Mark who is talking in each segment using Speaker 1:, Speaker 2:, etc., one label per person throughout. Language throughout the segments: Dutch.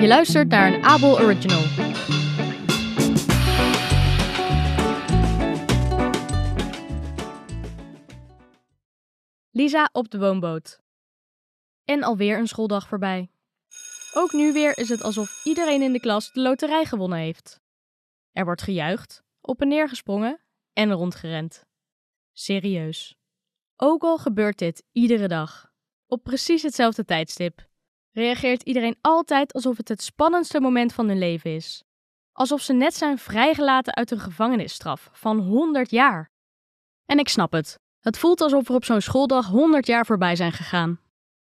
Speaker 1: Je luistert naar een Abel Original. Lisa op de woonboot. En alweer een schooldag voorbij. Ook nu weer is het alsof iedereen in de klas de loterij gewonnen heeft. Er wordt gejuicht, op en neer gesprongen en rondgerend. Serieus. Ook al gebeurt dit iedere dag, op precies hetzelfde tijdstip, reageert iedereen altijd alsof het het spannendste moment van hun leven is. Alsof ze net zijn vrijgelaten uit een gevangenisstraf van 100 jaar. En ik snap het. Het voelt alsof er op zo'n schooldag 100 jaar voorbij zijn gegaan.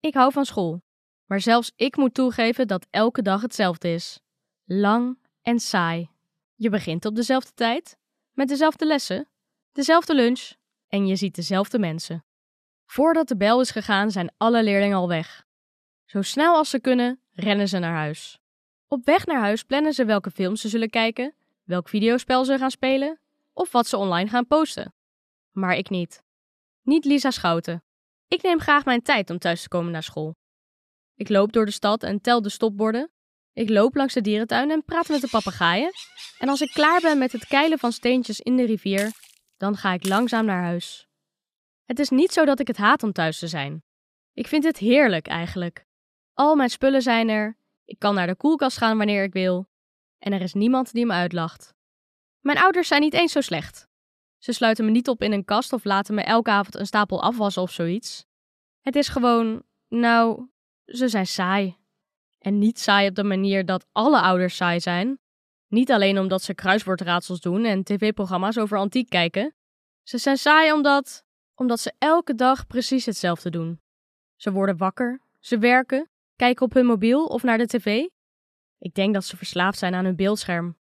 Speaker 1: Ik hou van school, maar zelfs ik moet toegeven dat elke dag hetzelfde is. Lang en saai. Je begint op dezelfde tijd, met dezelfde lessen, dezelfde lunch en je ziet dezelfde mensen. Voordat de bel is gegaan, zijn alle leerlingen al weg. Zo snel als ze kunnen, rennen ze naar huis. Op weg naar huis plannen ze welke films ze zullen kijken, welk videospel ze gaan spelen of wat ze online gaan posten. Maar ik niet. Niet Lisa Schouten. Ik neem graag mijn tijd om thuis te komen naar school. Ik loop door de stad en tel de stopborden. Ik loop langs de dierentuin en praat met de papegaaien. En als ik klaar ben met het keilen van steentjes in de rivier, dan ga ik langzaam naar huis. Het is niet zo dat ik het haat om thuis te zijn. Ik vind het heerlijk eigenlijk. Al mijn spullen zijn er, ik kan naar de koelkast gaan wanneer ik wil, en er is niemand die me uitlacht. Mijn ouders zijn niet eens zo slecht. Ze sluiten me niet op in een kast of laten me elke avond een stapel afwassen of zoiets. Het is gewoon, nou, ze zijn saai. En niet saai op de manier dat alle ouders saai zijn. Niet alleen omdat ze kruiswoordraadsels doen en tv-programma's over antiek kijken. Ze zijn saai omdat, omdat ze elke dag precies hetzelfde doen. Ze worden wakker, ze werken, kijken op hun mobiel of naar de tv. Ik denk dat ze verslaafd zijn aan hun beeldscherm.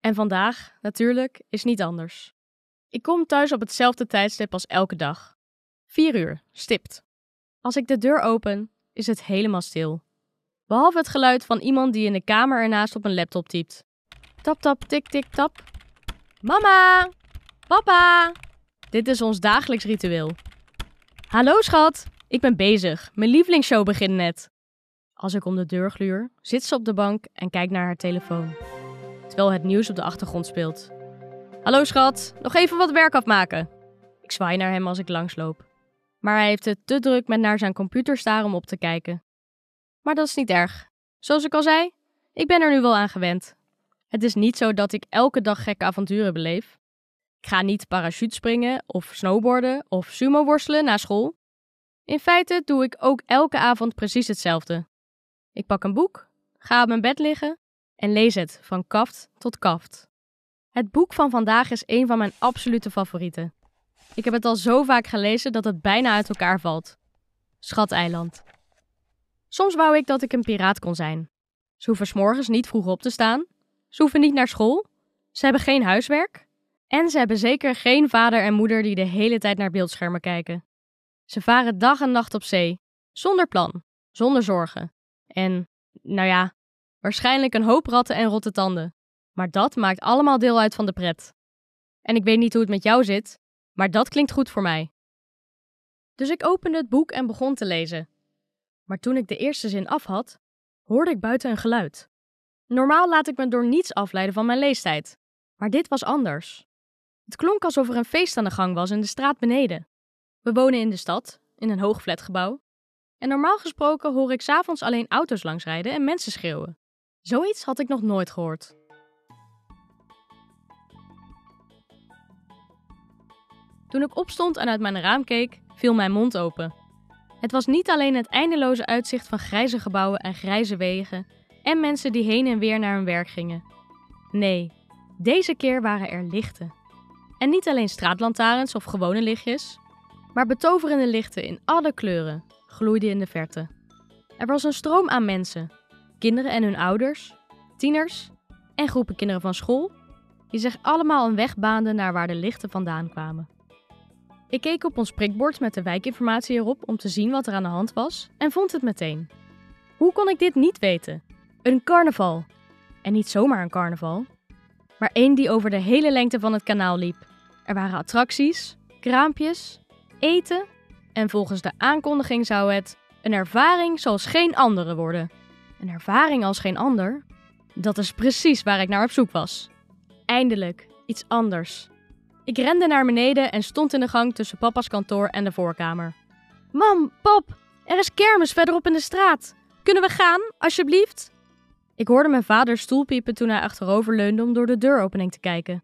Speaker 1: En vandaag, natuurlijk, is niet anders. Ik kom thuis op hetzelfde tijdstip als elke dag. Vier uur, stipt. Als ik de deur open, is het helemaal stil. Behalve het geluid van iemand die in de kamer ernaast op een laptop typt. Tap tap tik tik tap. Mama! Papa! Dit is ons dagelijks ritueel. Hallo schat, ik ben bezig. Mijn lievelingsshow begint net. Als ik om de deur gluur, zit ze op de bank en kijkt naar haar telefoon. Terwijl het nieuws op de achtergrond speelt. Hallo schat, nog even wat werk afmaken. Ik zwaai naar hem als ik langsloop. Maar hij heeft het te druk met naar zijn computer staren om op te kijken. Maar dat is niet erg. Zoals ik al zei, ik ben er nu wel aan gewend. Het is niet zo dat ik elke dag gekke avonturen beleef. Ik ga niet parachutespringen of snowboarden of sumo worstelen na school. In feite doe ik ook elke avond precies hetzelfde. Ik pak een boek, ga op mijn bed liggen en lees het van kaft tot kaft. Het boek van vandaag is een van mijn absolute favorieten. Ik heb het al zo vaak gelezen dat het bijna uit elkaar valt. Schateiland. Soms wou ik dat ik een piraat kon zijn. Ze hoeven s morgens niet vroeg op te staan. Ze hoeven niet naar school. Ze hebben geen huiswerk. En ze hebben zeker geen vader en moeder die de hele tijd naar beeldschermen kijken. Ze varen dag en nacht op zee, zonder plan, zonder zorgen. En, nou ja, waarschijnlijk een hoop ratten en rotte tanden. Maar dat maakt allemaal deel uit van de pret. En ik weet niet hoe het met jou zit, maar dat klinkt goed voor mij. Dus ik opende het boek en begon te lezen. Maar toen ik de eerste zin af had, hoorde ik buiten een geluid. Normaal laat ik me door niets afleiden van mijn leestijd, maar dit was anders. Het klonk alsof er een feest aan de gang was in de straat beneden. We wonen in de stad, in een hoog flatgebouw. En normaal gesproken hoor ik s'avonds alleen auto's langsrijden en mensen schreeuwen. Zoiets had ik nog nooit gehoord. Toen ik opstond en uit mijn raam keek, viel mijn mond open. Het was niet alleen het eindeloze uitzicht van grijze gebouwen en grijze wegen en mensen die heen en weer naar hun werk gingen. Nee, deze keer waren er lichten. En niet alleen straatlantaarns of gewone lichtjes, maar betoverende lichten in alle kleuren gloeiden in de verte. Er was een stroom aan mensen, kinderen en hun ouders, tieners en groepen kinderen van school, die zich allemaal een weg baanden naar waar de lichten vandaan kwamen. Ik keek op ons prikbord met de wijkinformatie erop om te zien wat er aan de hand was en vond het meteen. Hoe kon ik dit niet weten? Een carnaval. En niet zomaar een carnaval, maar één die over de hele lengte van het kanaal liep. Er waren attracties, kraampjes, eten en volgens de aankondiging zou het Een ervaring zoals geen andere worden. Een ervaring als geen ander? Dat is precies waar ik naar op zoek was. Eindelijk, iets anders. Ik rende naar beneden en stond in de gang tussen papa's kantoor en de voorkamer. Mam, pap, er is kermis verderop in de straat. Kunnen we gaan, alsjeblieft? Ik hoorde mijn vader stoelpiepen toen hij achterover leunde om door de deuropening te kijken.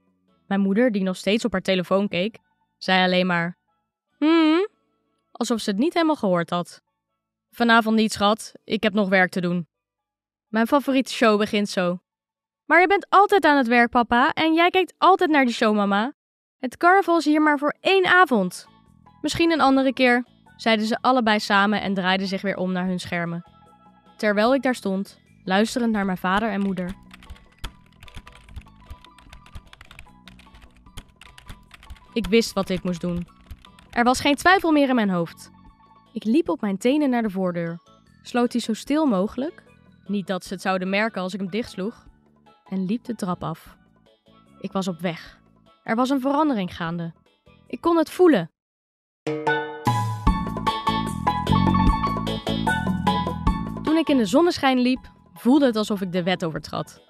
Speaker 1: Mijn moeder, die nog steeds op haar telefoon keek, zei alleen maar: Hmm, alsof ze het niet helemaal gehoord had. Vanavond niet, schat, ik heb nog werk te doen. Mijn favoriete show begint zo. Maar je bent altijd aan het werk, papa, en jij kijkt altijd naar die show, mama. Het carnaval is hier maar voor één avond. Misschien een andere keer, zeiden ze allebei samen en draaiden zich weer om naar hun schermen. Terwijl ik daar stond, luisterend naar mijn vader en moeder. Ik wist wat ik moest doen. Er was geen twijfel meer in mijn hoofd. Ik liep op mijn tenen naar de voordeur, sloot die zo stil mogelijk, niet dat ze het zouden merken als ik hem dichtsloeg, en liep de trap af. Ik was op weg. Er was een verandering gaande. Ik kon het voelen. Toen ik in de zonneschijn liep, voelde het alsof ik de wet overtrad.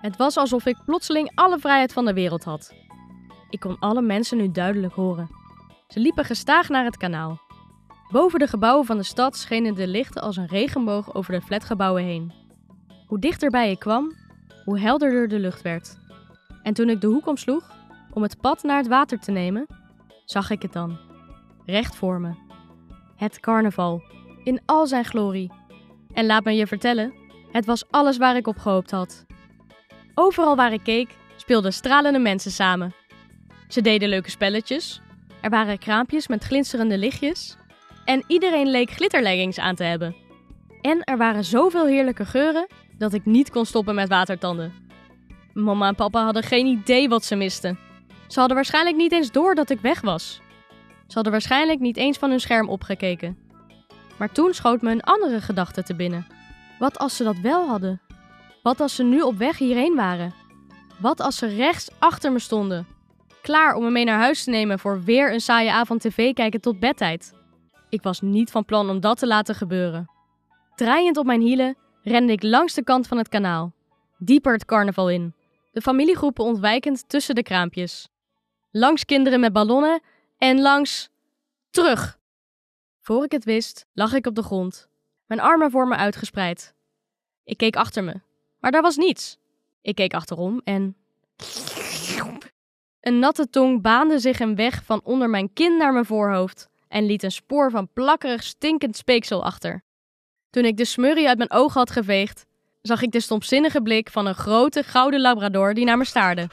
Speaker 1: Het was alsof ik plotseling alle vrijheid van de wereld had. Ik kon alle mensen nu duidelijk horen. Ze liepen gestaag naar het kanaal. Boven de gebouwen van de stad schenen de lichten als een regenboog over de flatgebouwen heen. Hoe dichterbij ik kwam, hoe helderder de lucht werd. En toen ik de hoek omsloeg om het pad naar het water te nemen, zag ik het dan. Recht voor me. Het carnaval, in al zijn glorie. En laat me je vertellen, het was alles waar ik op gehoopt had. Overal waar ik keek, speelden stralende mensen samen. Ze deden leuke spelletjes, er waren kraampjes met glinsterende lichtjes en iedereen leek glitterleggings aan te hebben. En er waren zoveel heerlijke geuren dat ik niet kon stoppen met watertanden. Mama en papa hadden geen idee wat ze misten. Ze hadden waarschijnlijk niet eens door dat ik weg was. Ze hadden waarschijnlijk niet eens van hun scherm opgekeken. Maar toen schoot me een andere gedachte te binnen. Wat als ze dat wel hadden? Wat als ze nu op weg hierheen waren? Wat als ze rechts achter me stonden? Klaar om me mee naar huis te nemen voor weer een saaie avond tv kijken tot bedtijd. Ik was niet van plan om dat te laten gebeuren. Draaiend op mijn hielen rende ik langs de kant van het kanaal, dieper het carnaval in, de familiegroepen ontwijkend tussen de kraampjes. Langs kinderen met ballonnen en langs. terug! Voor ik het wist, lag ik op de grond, mijn armen voor me uitgespreid. Ik keek achter me, maar daar was niets. Ik keek achterom en. Een natte tong baande zich een weg van onder mijn kin naar mijn voorhoofd en liet een spoor van plakkerig stinkend speeksel achter. Toen ik de smurrie uit mijn ogen had geveegd, zag ik de stomzinnige blik van een grote gouden labrador die naar me staarde.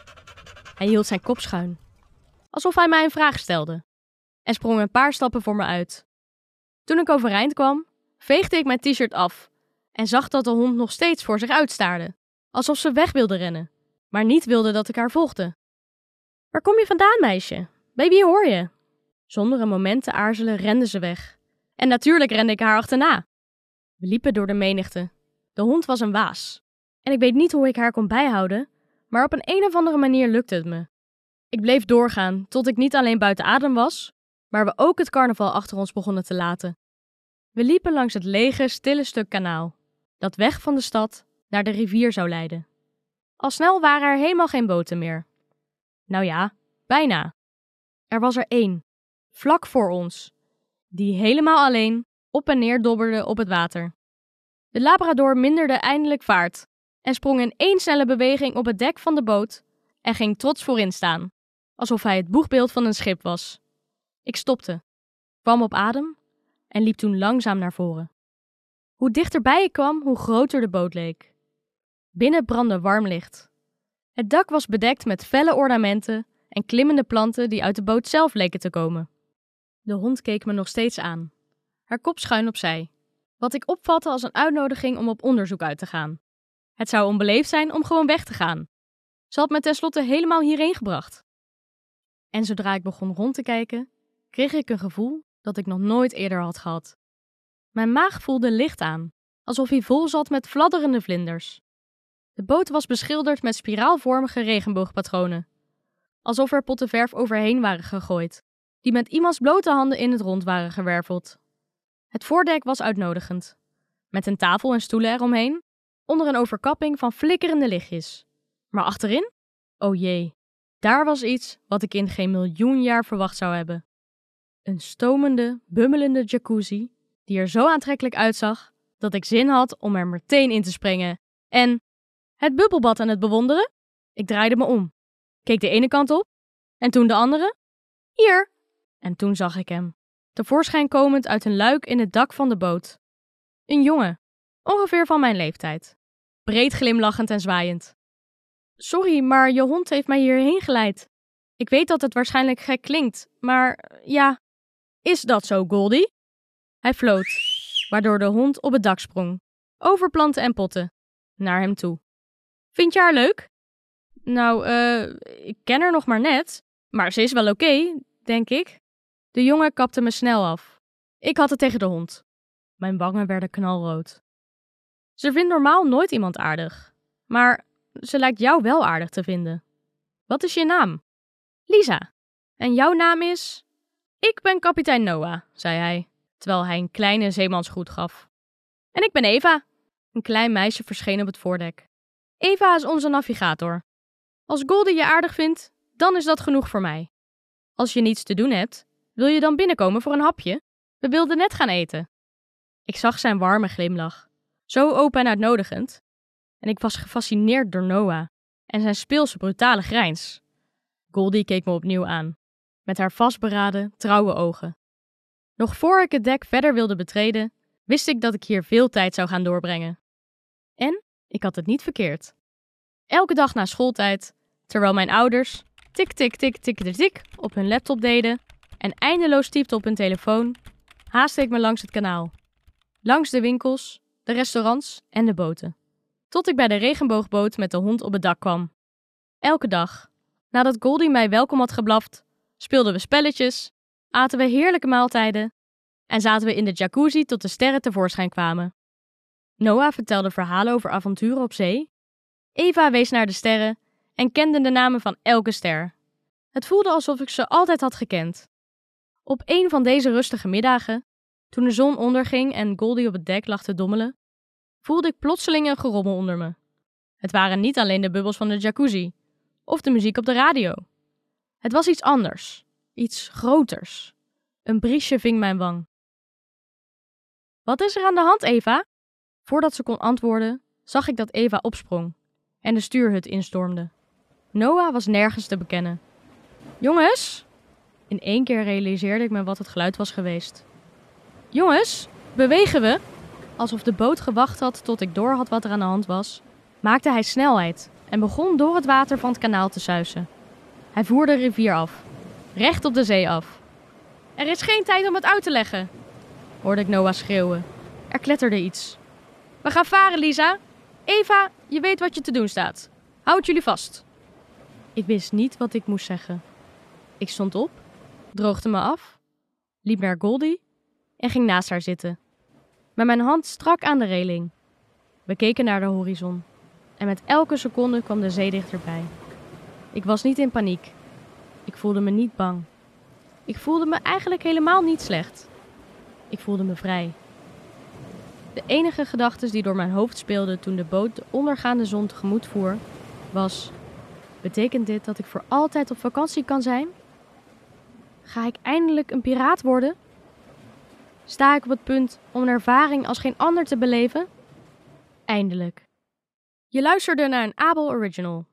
Speaker 1: Hij hield zijn kop schuin, alsof hij mij een vraag stelde, en sprong een paar stappen voor me uit. Toen ik overeind kwam, veegde ik mijn t-shirt af en zag dat de hond nog steeds voor zich uitstaarde, alsof ze weg wilde rennen, maar niet wilde dat ik haar volgde. Waar kom je vandaan, meisje? Baby, hoor je? Zonder een moment te aarzelen rende ze weg. En natuurlijk rende ik haar achterna. We liepen door de menigte. De hond was een waas. En ik weet niet hoe ik haar kon bijhouden, maar op een een of andere manier lukte het me. Ik bleef doorgaan tot ik niet alleen buiten adem was, maar we ook het carnaval achter ons begonnen te laten. We liepen langs het lege, stille stuk kanaal, dat weg van de stad naar de rivier zou leiden. Al snel waren er helemaal geen boten meer. Nou ja, bijna. Er was er één, vlak voor ons, die helemaal alleen op en neer dobberde op het water. De Labrador minderde eindelijk vaart en sprong in één snelle beweging op het dek van de boot en ging trots voorin staan, alsof hij het boegbeeld van een schip was. Ik stopte, kwam op adem en liep toen langzaam naar voren. Hoe dichterbij ik kwam, hoe groter de boot leek. Binnen brandde warm licht. Het dak was bedekt met felle ornamenten en klimmende planten die uit de boot zelf leken te komen. De hond keek me nog steeds aan, haar kop schuin opzij, wat ik opvatte als een uitnodiging om op onderzoek uit te gaan. Het zou onbeleefd zijn om gewoon weg te gaan. Ze had me tenslotte helemaal hierheen gebracht. En zodra ik begon rond te kijken, kreeg ik een gevoel dat ik nog nooit eerder had gehad. Mijn maag voelde licht aan, alsof hij vol zat met fladderende vlinders. De boot was beschilderd met spiraalvormige regenboogpatronen, alsof er potten verf overheen waren gegooid, die met iemands blote handen in het rond waren gewerveld. Het voordek was uitnodigend, met een tafel en stoelen eromheen, onder een overkapping van flikkerende lichtjes. Maar achterin? Oh jee, daar was iets wat ik in geen miljoen jaar verwacht zou hebben. Een stomende, bummelende jacuzzi die er zo aantrekkelijk uitzag dat ik zin had om er meteen in te springen. En het bubbelbad aan het bewonderen? Ik draaide me om, keek de ene kant op en toen de andere. Hier! En toen zag ik hem, tevoorschijn komend uit een luik in het dak van de boot. Een jongen, ongeveer van mijn leeftijd, breed glimlachend en zwaaiend. Sorry, maar je hond heeft mij hierheen geleid. Ik weet dat het waarschijnlijk gek klinkt, maar ja, is dat zo, Goldie? Hij floot, waardoor de hond op het dak sprong, over planten en potten, naar hem toe. Vind je haar leuk? Nou, eh, ik ken haar nog maar net, maar ze is wel oké, denk ik. De jongen kapte me snel af. Ik had het tegen de hond. Mijn wangen werden knalrood. Ze vindt normaal nooit iemand aardig, maar ze lijkt jou wel aardig te vinden. Wat is je naam? Lisa. En jouw naam is? Ik ben kapitein Noah, zei hij, terwijl hij een kleine zeemansgroet gaf. En ik ben Eva. Een klein meisje verscheen op het voordek. Eva is onze navigator. Als Goldie je aardig vindt, dan is dat genoeg voor mij. Als je niets te doen hebt, wil je dan binnenkomen voor een hapje? We wilden net gaan eten. Ik zag zijn warme glimlach, zo open en uitnodigend, en ik was gefascineerd door Noah en zijn speelse brutale grijns. Goldie keek me opnieuw aan, met haar vastberaden, trouwe ogen. Nog voor ik het dek verder wilde betreden, wist ik dat ik hier veel tijd zou gaan doorbrengen. En ik had het niet verkeerd. Elke dag na schooltijd, terwijl mijn ouders tik tik tik tik tik, tik op hun laptop deden en eindeloos typten op hun telefoon, haastte ik me langs het kanaal. Langs de winkels, de restaurants en de boten. Tot ik bij de regenboogboot met de hond op het dak kwam. Elke dag, nadat Goldie mij welkom had geblaft, speelden we spelletjes, aten we heerlijke maaltijden en zaten we in de jacuzzi tot de sterren tevoorschijn kwamen. Noah vertelde verhalen over avonturen op zee. Eva wees naar de sterren en kende de namen van elke ster. Het voelde alsof ik ze altijd had gekend. Op een van deze rustige middagen, toen de zon onderging en Goldie op het dek lag te dommelen, voelde ik plotseling een gerommel onder me. Het waren niet alleen de bubbels van de jacuzzi of de muziek op de radio. Het was iets anders, iets groters. Een briesje ving mijn wang. Wat is er aan de hand, Eva? Voordat ze kon antwoorden, zag ik dat Eva opsprong en de stuurhut instormde. Noah was nergens te bekennen. Jongens! In één keer realiseerde ik me wat het geluid was geweest. Jongens, bewegen we? Alsof de boot gewacht had tot ik door had wat er aan de hand was, maakte hij snelheid en begon door het water van het kanaal te suisen. Hij voer de rivier af, recht op de zee af. Er is geen tijd om het uit te leggen, hoorde ik Noah schreeuwen. Er kletterde iets. We gaan varen, Lisa. Eva, je weet wat je te doen staat. Houd jullie vast. Ik wist niet wat ik moest zeggen. Ik stond op, droogde me af, liep naar Goldie en ging naast haar zitten. Met mijn hand strak aan de reling. We keken naar de horizon. En met elke seconde kwam de zee dichterbij. Ik was niet in paniek. Ik voelde me niet bang. Ik voelde me eigenlijk helemaal niet slecht. Ik voelde me vrij. De enige gedachten die door mijn hoofd speelden toen de boot de ondergaande zon tegemoet voer, was: Betekent dit dat ik voor altijd op vakantie kan zijn? Ga ik eindelijk een piraat worden? Sta ik op het punt om een ervaring als geen ander te beleven? Eindelijk. Je luisterde naar een Abel Original.